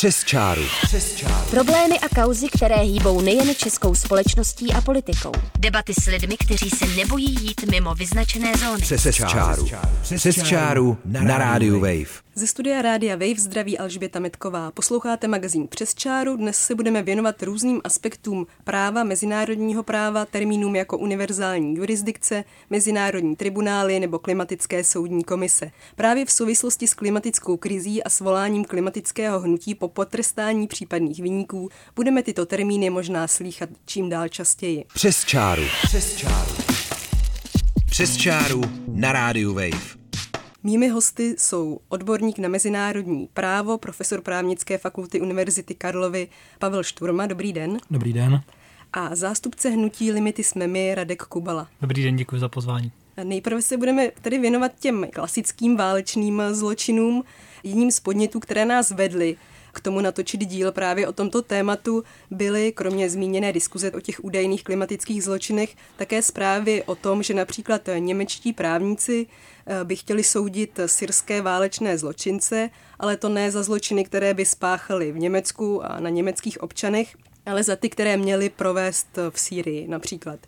Přes čáru. Přes čáru. Problémy a kauzy, které hýbou nejen českou společností a politikou. Debaty s lidmi, kteří se nebojí jít mimo vyznačené zóny. Přes, Přes čáru. Přes čáru na rádiu Wave. Ze studia Rádia Wave zdraví Alžběta Metková. Posloucháte magazín Přes čáru. Dnes se budeme věnovat různým aspektům práva, mezinárodního práva, termínům jako univerzální jurisdikce, mezinárodní tribunály nebo klimatické soudní komise. Právě v souvislosti s klimatickou krizí a svoláním klimatického hnutí po potrestání případných vyníků budeme tyto termíny možná slýchat čím dál častěji. Přes čáru. Přes čáru. Přes čáru na rádiu Wave. Mými hosty jsou odborník na mezinárodní právo, profesor právnické fakulty Univerzity Karlovy Pavel Šturma. Dobrý den. Dobrý den. A zástupce hnutí Limity jsme my, Radek Kubala. Dobrý den, děkuji za pozvání. Nejprve se budeme tedy věnovat těm klasickým válečným zločinům. Jedním z podnětů, které nás vedly k tomu natočit díl právě o tomto tématu byly, kromě zmíněné diskuze o těch údajných klimatických zločinech, také zprávy o tom, že například němečtí právníci eh, by chtěli soudit syrské válečné zločince, ale to ne za zločiny, které by spáchali v Německu a na německých občanech, ale za ty, které měli provést v Sýrii například.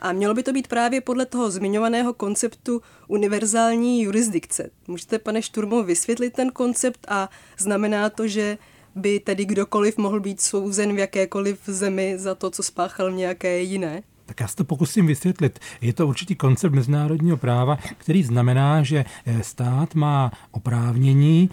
A mělo by to být právě podle toho zmiňovaného konceptu univerzální jurisdikce. Můžete, pane Šturmo, vysvětlit ten koncept a znamená to, že by tedy kdokoliv mohl být souzen v jakékoliv zemi za to, co spáchal nějaké jiné? Tak já se to pokusím vysvětlit. Je to určitý koncept mezinárodního práva, který znamená, že eh, stát má oprávnění,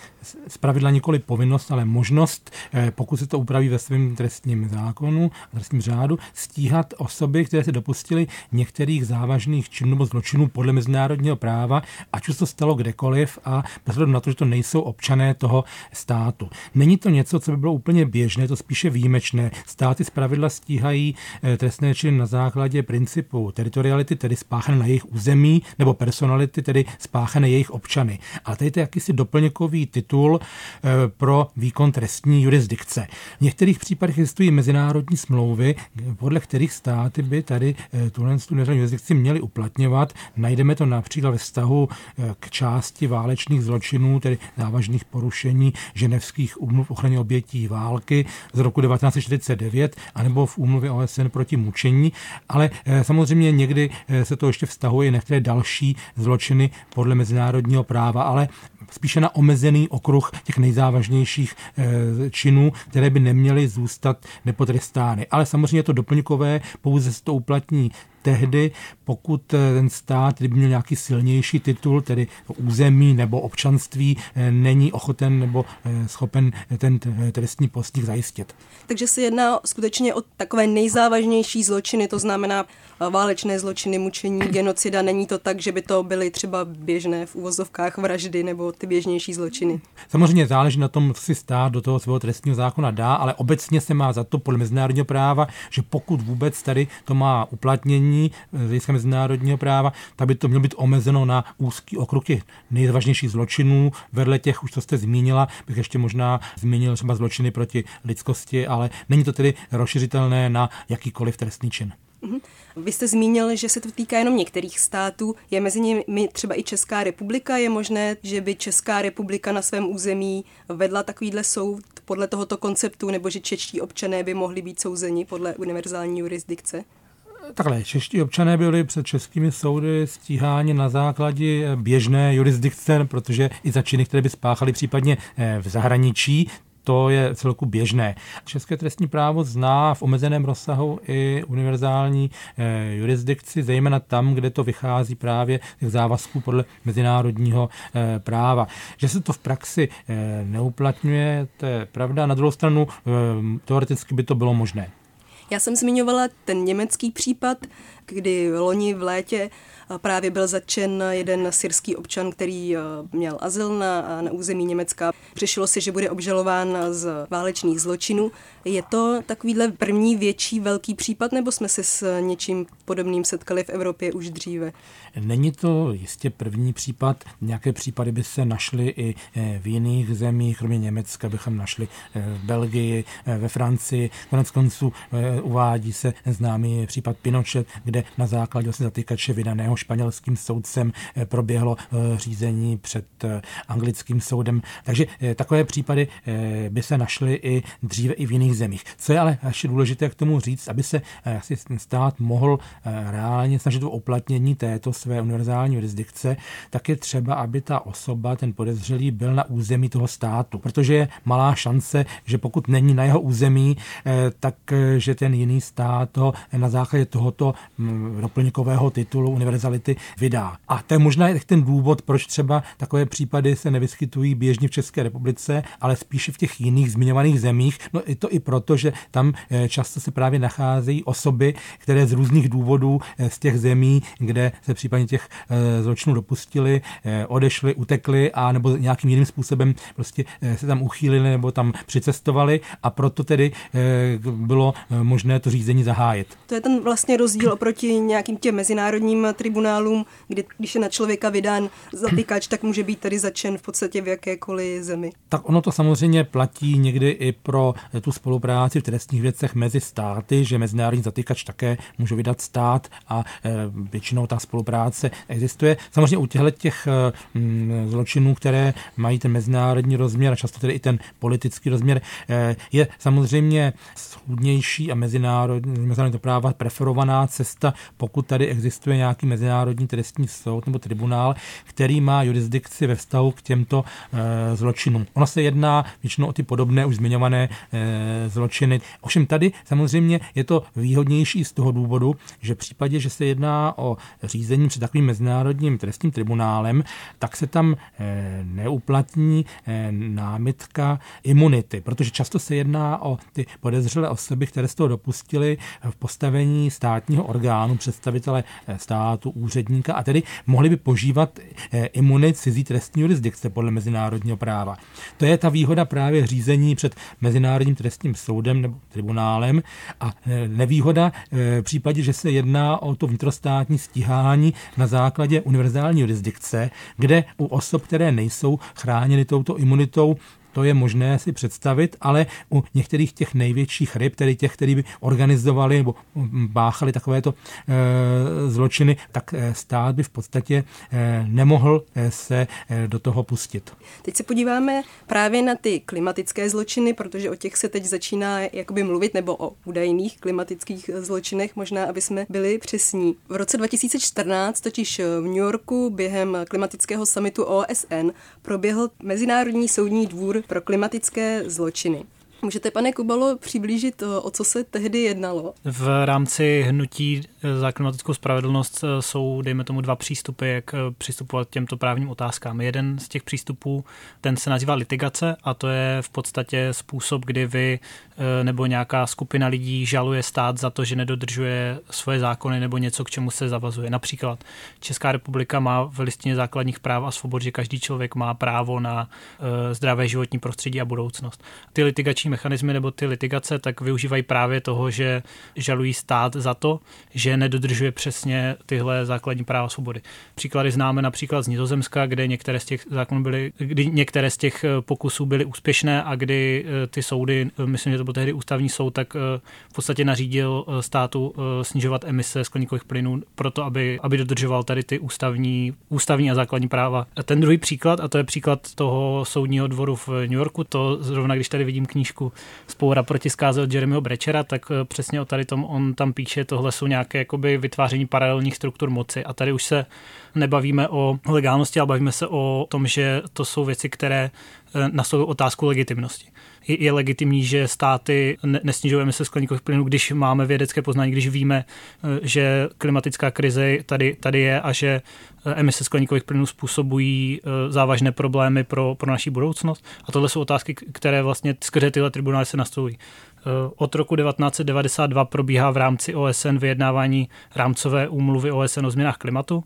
zpravidla nikoli povinnost, ale možnost, eh, pokud se to upraví ve svém trestním zákonu, trestním řádu, stíhat osoby, které se dopustily některých závažných činů nebo zločinů podle mezinárodního práva, ať už to stalo kdekoliv a bez na to, že to nejsou občané toho státu. Není to něco, co by bylo úplně běžné, to spíše výjimečné. Státy zpravidla stíhají eh, trestné činy na základě základě principu teritoriality, tedy spáchané na jejich území, nebo personality, tedy spáchané jejich občany. A tady je to jakýsi doplňkový titul eh, pro výkon trestní jurisdikce. V některých případech existují mezinárodní smlouvy, podle kterých státy by tady eh, tuhle jurisdikci měly uplatňovat. Najdeme to například ve vztahu eh, k části válečných zločinů, tedy závažných porušení ženevských úmluv ochraně obětí války z roku 1949, anebo v úmluvě OSN proti mučení ale eh, samozřejmě někdy eh, se to ještě vztahuje na některé další zločiny podle mezinárodního práva, ale spíše na omezený okruh těch nejzávažnějších eh, činů, které by neměly zůstat nepotrestány. Ale samozřejmě je to doplňkové, pouze se to uplatní tehdy, pokud eh, ten stát, kdyby měl nějaký silnější titul, tedy území nebo občanství, eh, není ochoten nebo eh, schopen ten trestní postih zajistit. Takže se jedná skutečně o takové nejzávažnější zločiny, to znamená válečné zločiny, mučení, genocida. Není to tak, že by to byly třeba běžné v úvozovkách vraždy nebo ty běžnější zločiny. Samozřejmě záleží na tom, co si stát do toho svého trestního zákona dá, ale obecně se má za to podle mezinárodního práva, že pokud vůbec tady to má uplatnění, z mezinárodního práva, tak by to mělo být omezeno na úzký okruh těch nejvážnějších zločinů. Vedle těch, už co jste zmínila, bych ještě možná zmínil třeba zločiny proti lidskosti, ale není to tedy rozšiřitelné na jakýkoliv trestný čin. Mhm. Vy jste zmínil, že se to týká jenom některých států. Je mezi nimi třeba i Česká republika? Je možné, že by Česká republika na svém území vedla takovýhle soud podle tohoto konceptu, nebo že čečtí občané by mohli být souzeni podle univerzální jurisdikce? Takhle, čeští občané byli před českými soudy stíháni na základě běžné jurisdikce, protože i za činy, které by spáchali případně eh, v zahraničí, to je celku běžné. České trestní právo zná v omezeném rozsahu i univerzální eh, jurisdikci, zejména tam, kde to vychází právě z závazků podle mezinárodního eh, práva. Že se to v praxi eh, neuplatňuje, to je pravda. Na druhou stranu eh, teoreticky by to bylo možné. Já jsem zmiňovala ten německý případ, kdy loni v létě právě byl začen jeden syrský občan, který měl azyl na, na území Německa. Přišlo si, že bude obžalován z válečných zločinů. Je to takovýhle první větší velký případ, nebo jsme se s něčím podobným setkali v Evropě už dříve? Není to jistě první případ. Nějaké případy by se našly i v jiných zemích, kromě Německa bychom našli v Belgii, ve Francii. Konec konců uvádí se známý případ Pinochet, kde na základě vlastně zatýkače vydaného španělským soudcem proběhlo řízení před anglickým soudem. Takže takové případy by se našly i dříve i v jiných zemích. Co je ale ještě důležité k tomu říct, aby se asi stát mohl reálně snažit o uplatnění této své univerzální jurisdikce, tak je třeba, aby ta osoba, ten podezřelý, byl na území toho státu, protože je malá šance, že pokud není na jeho území, eh, tak eh, že ten jiný stát to na základě tohoto doplňkového titulu univerzality vydá. A to je možná ten důvod, proč třeba takové případy se nevyskytují běžně v České republice, ale spíše v těch jiných zmiňovaných zemích. No i to i proto, že tam eh, často se právě nacházejí osoby, které z různých důvodů z těch zemí, kde se případně těch zločinů dopustili, odešli, utekli a nebo nějakým jiným způsobem prostě se tam uchýlili nebo tam přicestovali a proto tedy bylo možné to řízení zahájit. To je ten vlastně rozdíl oproti nějakým těm mezinárodním tribunálům, kdy když je na člověka vydán zatýkač, tak může být tedy začen v podstatě v jakékoliv zemi. Tak ono to samozřejmě platí někdy i pro tu spolupráci v trestních věcech mezi státy, že mezinárodní zatýkač také může vydat stát a většinou ta spolupráce existuje. Samozřejmě u těchto těch zločinů, které mají ten mezinárodní rozměr a často tedy i ten politický rozměr, eh, je samozřejmě schůdnější a mezinárodní, mezinárodní práva preferovaná cesta, pokud tady existuje nějaký mezinárodní trestní soud nebo tribunál, který má jurisdikci ve vztahu k těmto e, zločinům. Ono se jedná většinou o ty podobné už zmiňované e, zločiny. Ovšem tady samozřejmě je to výhodnější z toho důvodu, že v případě, že se jedná o řízení před takovým mezinárodním trestním tribunálem, tak se tam e, neuplatní e, námitka imunity, protože často se jedná o ty podezřelé osoby, které z toho dopustily v postavení státního orgánu, představitele eh, státu, úředníka a tedy mohli by požívat eh, imunit cizí trestní jurisdikce podle mezinárodního práva. To je ta výhoda právě řízení před Mezinárodním trestním soudem nebo tribunálem a eh, nevýhoda v případě, že se jedná o to vnitrostátní stíhání na základě univerzální jurisdikce, kde u osob, které nejsou chráněny touto imunitou, to je možné si představit, ale u některých těch největších ryb, tedy těch, kteří by organizovali nebo báchali takovéto e, zločiny, tak e, stát by v podstatě e, nemohl se e, do toho pustit. Teď se podíváme právě na ty klimatické zločiny, protože o těch se teď začíná jakoby mluvit, nebo o údajných klimatických zločinech, možná, aby jsme byli přesní. V roce 2014 totiž v New Yorku během klimatického samitu OSN proběhl Mezinárodní soudní dvůr pro klimatické zločiny. Můžete, pane Kubalo, přiblížit, o co se tehdy jednalo? V rámci hnutí eh, za klimatickou spravedlnost eh, jsou, dejme tomu, dva přístupy, jak eh, přistupovat k těmto právním otázkám. Jeden z těch přístupů, ten se nazývá litigace a to je v podstatě způsob, kdy vy nebo nějaká skupina lidí žaluje stát za to, že nedodržuje svoje zákony nebo něco, k čemu se zavazuje. Například Česká republika má v listině základních práv a svobod, že každý člověk má právo na zdravé životní prostředí a budoucnost. Ty litigační mechanismy nebo ty litigace tak využívají právě toho, že žalují stát za to, že nedodržuje přesně tyhle základní práva svobody. Příklady známe například z Nizozemska, kde některé z těch zákonů byly, kdy některé z těch eh, pokusů byly úspěšné a kdy eh, ty soudy, eh, myslím, že to byl tehdy ústavní soud, tak v podstatě nařídil státu snižovat emise skleníkových plynů proto, aby, aby dodržoval tady ty ústavní, ústavní a základní práva. A ten druhý příklad, a to je příklad toho soudního dvoru v New Yorku, to zrovna když tady vidím knížku knížku Spoura proti zkáze od Jeremyho Brečera, tak eh, přesně o tady tom on tam píše, tohle jsou nějaké jakoby vytváření paralelních struktur moci. A tady už se nebavíme o legálnosti, ale bavíme se o tom, že to jsou věci, které eh, nastolují otázku legitimnosti je, je legitimní, že státy nesnižují emise skleníkových plynů, když máme vědecké poznání, když víme, eh, že klimatická krize tady, tady je a že eh, emise skleníkových plynů způsobují eh, závažné problémy pro, pro naší budoucnost. A tohle jsou otázky, které vlastně skrze tyhle tribunály se nastolují. Od roku 1992 probíhá v rámci OSN vyjednávání rámcové úmluvy OSN o změnách klimatu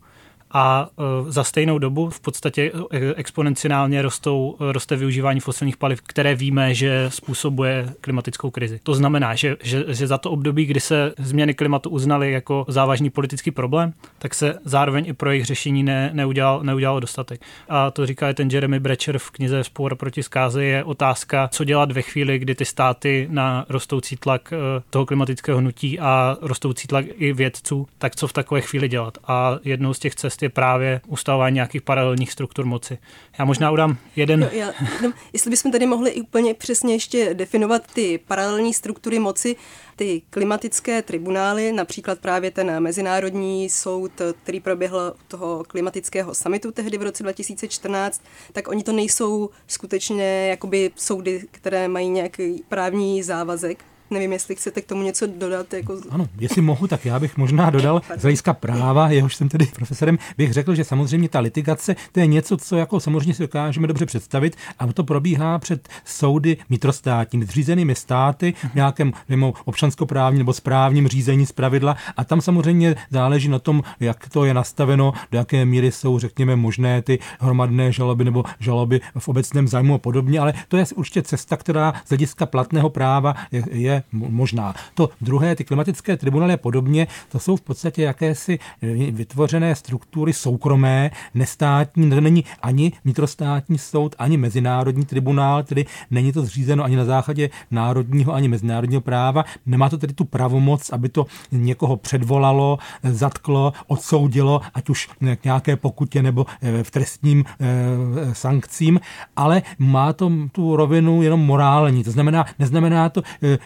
a e, za stejnou dobu v podstatě e, exponenciálně rostou, roste využívání fosilních paliv, které víme, že způsobuje klimatickou krizi. To znamená, že, že, že za to období, kdy se změny klimatu uznaly jako závažný politický problém, tak se zároveň i pro jejich řešení ne, neudělal, neudělalo dostatek. A to říká i ten Jeremy Brecher v knize Spor proti zkáze, je otázka, co dělat ve chvíli, kdy ty státy na rostoucí tlak e, toho klimatického hnutí a rostoucí tlak i vědců, tak co v takové chvíli dělat. A jednou z těch cest je právě ustavování nějakých paralelních struktur moci. Já možná udám jeden... Jo, já, no, jestli bychom tady mohli úplně přesně ještě definovat ty paralelní struktury moci, ty klimatické tribunály, například právě ten Mezinárodní soud, který proběhl toho klimatického samitu tehdy v roce 2014, tak oni to nejsou skutečně jakoby soudy, které mají nějaký právní závazek, Nevím, jestli chcete k tomu něco dodat. Jako... Ano, jestli mohu, tak já bych možná dodal z hlediska práva, jehož jsem tedy profesorem, bych řekl, že samozřejmě ta litigace, to je něco, co jako samozřejmě si dokážeme dobře představit a to probíhá před soudy mitrostátními, zřízenými státy v nějakém mimo občanskoprávním nebo správním řízení z pravidla a tam samozřejmě záleží na tom, jak to je nastaveno, do jaké míry jsou, řekněme, možné ty hromadné žaloby nebo žaloby v obecném zájmu a podobně, ale to je určitě cesta, která z hlediska platného práva je, je možná. To druhé, ty klimatické tribunály a podobně, to jsou v podstatě jakési eh, vytvořené struktury soukromé, nestátní, to není ani vnitrostátní soud, ani mezinárodní tribunál, tedy není to zřízeno ani na základě národního, ani mezinárodního práva. Nemá to tedy tu pravomoc, aby to někoho předvolalo, zatklo, odsoudilo, ať už k nějaké pokutě nebo eh, v trestním eh, sankcím, ale má to tu rovinu jenom morální. To znamená, neznamená to,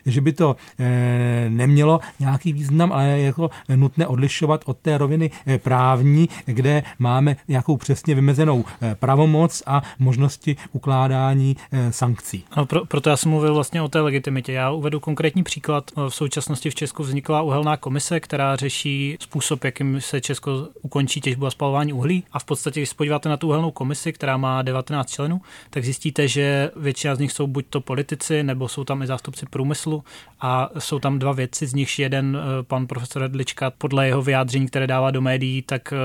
že by to eh, nemělo nějaký význam, ale je jako nutné odlišovat od té roviny eh, právní, kde máme nějakou přesně vymezenou eh, pravomoc a možnosti ukládání sankcí. No, pro, proto já jsem mluvil vlastně o té legitimitě. Já uvedu konkrétní příklad. V současnosti v Česku vznikla uhelná komise, která řeší způsob, jakým se Česko ukončí těžbu a spalování uhlí. A v podstatě, když se podíváte na tu uhelnou komisi, která má 19 členů, tak zjistíte, že většina z nich jsou buď to politici, nebo jsou tam i zástupci průmyslu a jsou tam dva věci, z nichž jeden eh, pan profesor Edlička podle jeho vyjádření, které dává do médií, tak eh,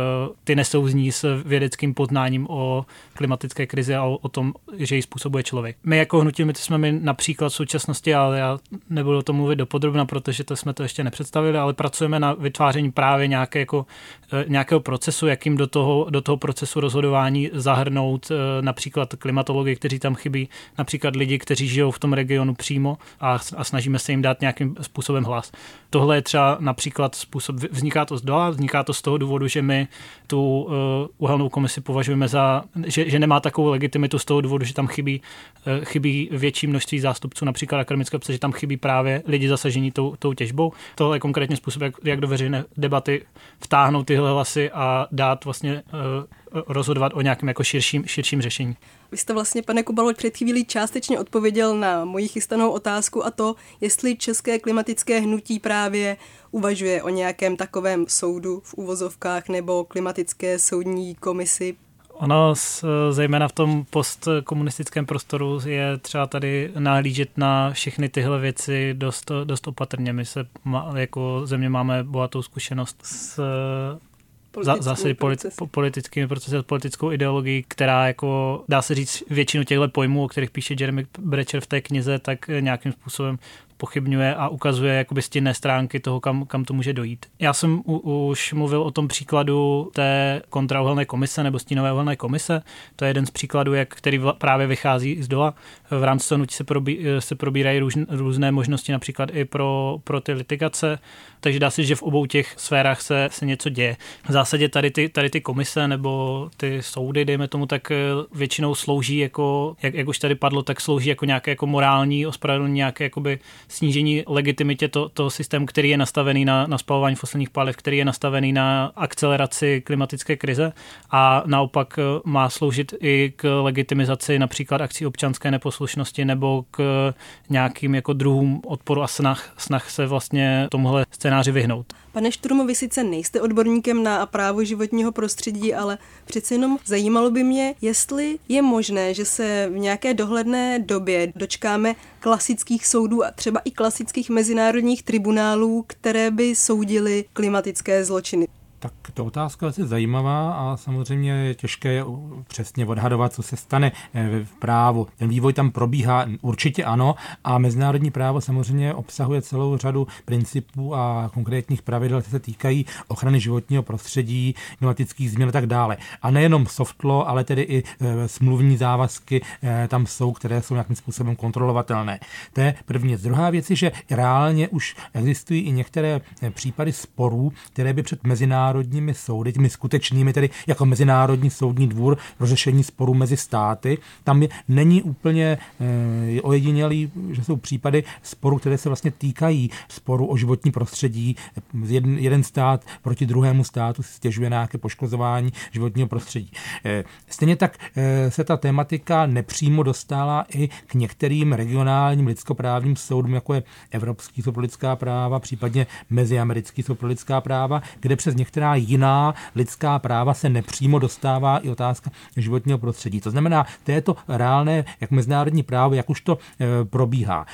ty nesouzní s vědeckým poznáním o klimatické krizi a o, tom, že ji způsobuje člověk. My jako hnutí my jsme my například v současnosti, ale já nebudu o tom mluvit dopodrobna, protože to jsme to ještě nepředstavili, ale pracujeme na vytváření právě nějaké jako, eh, nějakého procesu, jakým do toho, do toho procesu rozhodování zahrnout například klimatology, kteří tam chybí, například lidi, kteří žijou v tom regionu přímo a, a snažíme snažíme se jim dát nějakým způsobem hlas. Tohle je třeba například způsob, vzniká to z dola, vzniká to z toho důvodu, že my tu uh, uhelnou komisi považujeme za, že, že nemá takovou legitimitu z toho důvodu, že tam chybí, uh, chybí větší množství zástupců, například akademické obce, že tam chybí právě lidi zasažení tou, tou těžbou. Tohle je konkrétně způsob, jak, jak do veřejné debaty vtáhnout tyhle hlasy a dát vlastně uh, rozhodovat o nějakém jako širším, širším řešení. Vy jste vlastně, pane Kubalo, před chvílí částečně odpověděl na moji chystanou otázku a to, jestli české klimatické hnutí právě uvažuje o nějakém takovém soudu v uvozovkách nebo klimatické soudní komisi. Ono, zejména v tom postkomunistickém prostoru, je třeba tady nahlížet na všechny tyhle věci dost, dost opatrně. My se jako země máme bohatou zkušenost s za, zase politi- po, politickými procesy, politickou ideologií, která jako dá se říct většinu těchto pojmů, o kterých píše Jeremy Brecher v té knize, tak nějakým způsobem pochybňuje a ukazuje jakoby stinné stránky toho, kam, kam to může dojít. Já jsem u, už mluvil o tom příkladu té kontrauhelné komise nebo stínové uhelné komise. To je jeden z příkladů, jak, který vla, právě vychází z dola. V rámci toho se, probí, se probírají růž, různé možnosti, například i pro, pro ty litigace, takže dá se, že v obou těch sférách se, se něco děje. V zásadě tady ty, tady ty komise nebo ty soudy, dejme tomu, tak eh, většinou slouží jako, jak, jak už tady padlo, tak slouží jako nějaké jako morální ospravedlnění, nějaké jakoby snížení legitimitě to, toho systému, který je nastavený na, na spalování fosilních paliv, který je nastavený na akceleraci klimatické krize a naopak eh, má sloužit i k legitimizaci například akcí občanské neposlušnosti nebo k nějakým jako druhům odporu a snah, snah se vlastně tomuhle scénáři vyhnout. Pane Šturmo, vy sice nejste odborníkem na právo životního prostředí, ale přece jenom zajímalo by mě, jestli je možné, že se v nějaké dohledné době dočkáme klasických soudů a třeba i klasických mezinárodních tribunálů, které by soudily klimatické zločiny. Tak to otázka je zajímavá a samozřejmě je těžké přesně odhadovat, co se stane eh, v právu. Ten vývoj tam probíhá určitě ano a mezinárodní právo samozřejmě obsahuje celou řadu principů a konkrétních pravidel, které se týkají ochrany životního prostředí, klimatických změn a tak dále. A nejenom soft law, ale tedy i e, smluvní závazky e, tam jsou, které jsou nějakým způsobem kontrolovatelné. To je první. Druhá věc je, že reálně už existují i některé případy sporů, které by před mezinárodními soudy, těmi skutečnými, tedy jako Mezinárodní soudní dvůr pro řešení sporů mezi státy, tam je, není úplně e, ojedinělý, že jsou případy sporů, které se vlastně týkají sporu o životní prostředí. Jeden, jeden stát proti druhému státu si stěžuje na nějaké poškozování životního prostředí. E, stejně tak e, se ta tematika nepřímo dostala i k některým regionálním lidskoprávním soudům, jako je Evropský soud pro lidská práva, případně Meziamerický soud pro lidská práva, kde přes některá jiná lidská práva se nepřímo dostává i otázka životního prostředí. To znamená, to je to reálné, jak mezinárodní právo, jak už to e, probíhá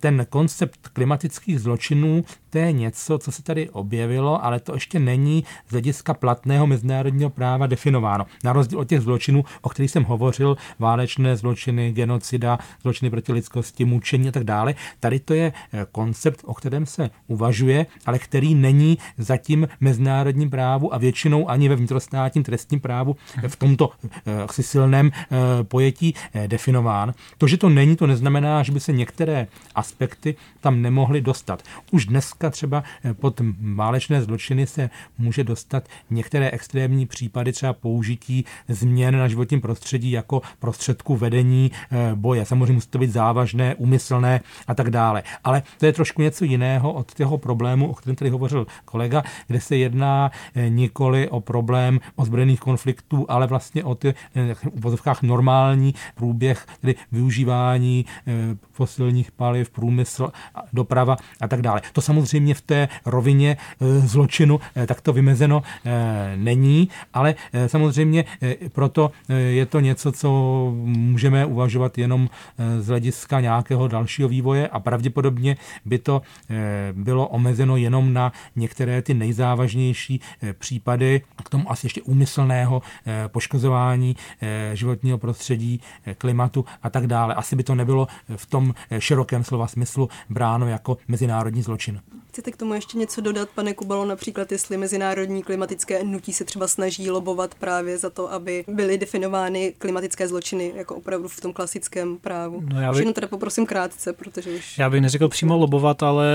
ten koncept klimatických zločinů, to je něco, co se tady objevilo, ale to ještě není z hlediska platného mezinárodního práva definováno. Na rozdíl od těch zločinů, o kterých jsem hovořil, válečné zločiny, genocida, zločiny proti lidskosti, mučení a tak dále, tady to je eh, koncept, o kterém se uvažuje, ale který není zatím mezinárodním právu a většinou ani ve vnitrostátním trestním právu v tomto eh, asi silném eh, pojetí definován. To, že to není, to neznamená, že by se některé aspekty tam nemohli dostat. Už dneska třeba eh, pod válečné zločiny se může dostat některé extrémní případy třeba použití změn na životním prostředí jako prostředku vedení eh, boje. Samozřejmě musí to být závažné, úmyslné a tak dále. Ale to je trošku něco jiného od toho problému, o kterém tady hovořil kolega, kde se jedná eh, nikoli o problém ozbrojených konfliktů, ale vlastně o ty v vozovkách normální průběh, tedy využívání fosilních paliv, průmysl, doprava a tak dále. To samozřejmě v té rovině e, zločinu e, takto vymezeno e, není, ale samozřejmě proto je to něco, co můžeme uvažovat jenom z hlediska nějakého dalšího vývoje a pravděpodobně by to bylo omezeno jenom na některé ty nejzávažnější případy, k tomu asi ještě úmyslného poškozování životního prostředí, klimatu a tak dále. Asi by to nebylo v tom širokém slova smyslu bráno jako mezinárodní zločin. Chcete k tomu ještě něco dodat, pane Kubalo, například jestli mezinárodní klimatické hnutí se třeba snaží lobovat právě za to, aby byly definovány klimatické zločiny jako opravdu v tom klasickém právu? No já bych... Jenom teda poprosím krátce, protože už... Já bych neřekl přímo lobovat, ale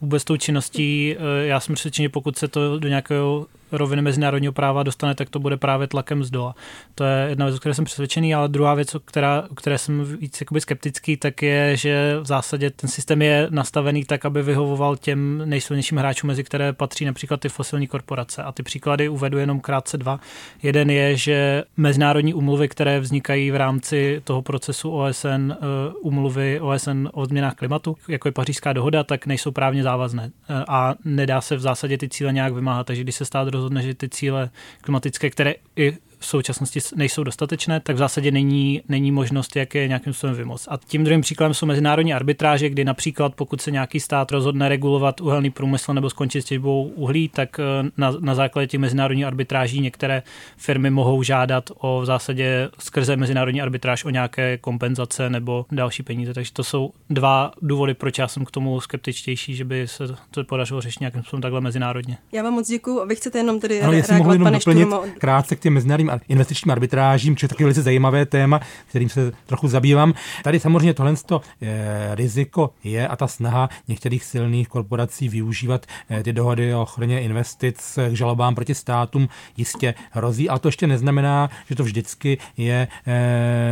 vůbec tou činností, eh, já jsem přesvědčen, pokud se to do nějakého roviny mezinárodního práva dostane, tak to bude právě tlakem z dola. To je jedna věc, o které jsem přesvědčený, ale druhá věc, o která, o které jsem víc jakoby skeptický, tak je, že v zásadě ten systém je nastavený tak, aby vyhovoval těm nejsilnějším hráčům, mezi které patří například ty fosilní korporace. A ty příklady uvedu jenom krátce dva. Jeden je, že mezinárodní umluvy, které vznikají v rámci toho procesu OSN, umluvy eh, OSN o změnách klimatu, jako je pařížská dohoda, tak nejsou právně závazné eh, a nedá se v zásadě ty cíle nějak vymáhat. Takže když se stát rozhodne, že ty cíle klimatické, které i v současnosti nejsou dostatečné, tak v zásadě není, není možnost, jak je nějakým způsobem vymoc. A tím druhým příkladem jsou mezinárodní arbitráže, kdy například pokud se nějaký stát rozhodne regulovat uhelný průmysl nebo skončit s těžbou uhlí, tak eh, na, na základě těch mezinárodních arbitráží některé firmy mohou žádat o v zásadě skrze mezinárodní arbitráž o nějaké kompenzace nebo další peníze. Takže to jsou dva důvody, proč já jsem k tomu skeptičtější, že by se to podařilo řešit nějakým způsobem takhle mezinárodně. Já vám moc děkuji a vy chcete jenom tedy ano, reagovat, jenom pane doplnit krátce k těm mezinárodním investičním arbitrážím, což je taky velice zajímavé téma, kterým se trochu zabývám. Tady samozřejmě tohle to, e, riziko je a ta snaha některých silných korporací využívat e, ty dohody o ochraně investic k žalobám proti státům jistě hrozí, ale to ještě neznamená, že to vždycky je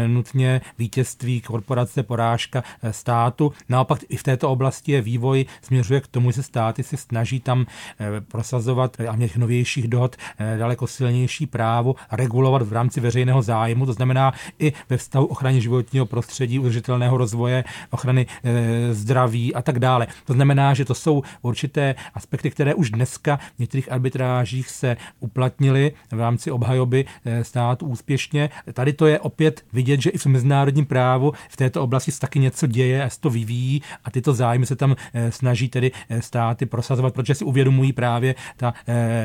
nutně vítězství korporace, porážka státu. Naopak i v této oblasti je vývoj směřuje k tomu, že se státy se snaží tam prosazovat a těch novějších dohod daleko silnější právo, regulovat v rámci veřejného zájmu, to znamená i ve vztahu ochraně životního prostředí, udržitelného rozvoje, ochrany e, zdraví a tak dále. To znamená, že to jsou určité aspekty, které už dneska v některých arbitrážích se uplatnily v rámci obhajoby e, státu úspěšně. Tady to je opět vidět, že i v mezinárodním právu v této oblasti se taky něco děje a se to vyvíjí a tyto zájmy se tam e, snaží tedy státy prosazovat, protože si uvědomují právě ta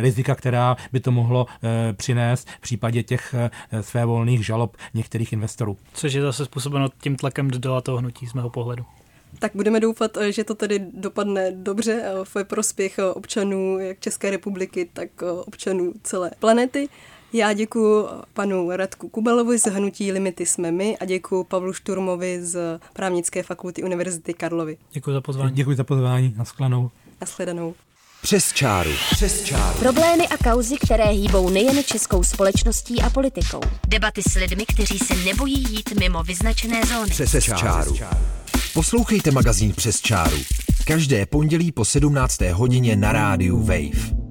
rizika, která by to mohlo přinést v případě těch svévolných žalob některých investorů. Což je zase způsobeno tím tlakem do toho hnutí z mého pohledu. Tak budeme doufat, že to tedy dopadne dobře v prospěch občanů jak České republiky, tak občanů celé planety. Já děkuji panu Radku Kubelovi z Hnutí Limity jsme my a děkuji Pavlu Šturmovi z právnické fakulty Univerzity Karlovy. Děkuji za pozvání. Děkuji za pozvání. Naschledanou. Naschledanou. Přes čáru. Přes čáru. Problémy a kauzy, které hýbou nejen českou společností a politikou. Debaty s lidmi, kteří se nebojí jít mimo vyznačené zóny. Přes, Přes čáru. Poslouchejte magazín Přes čáru. Každé pondělí po 17. hodině na rádiu Wave.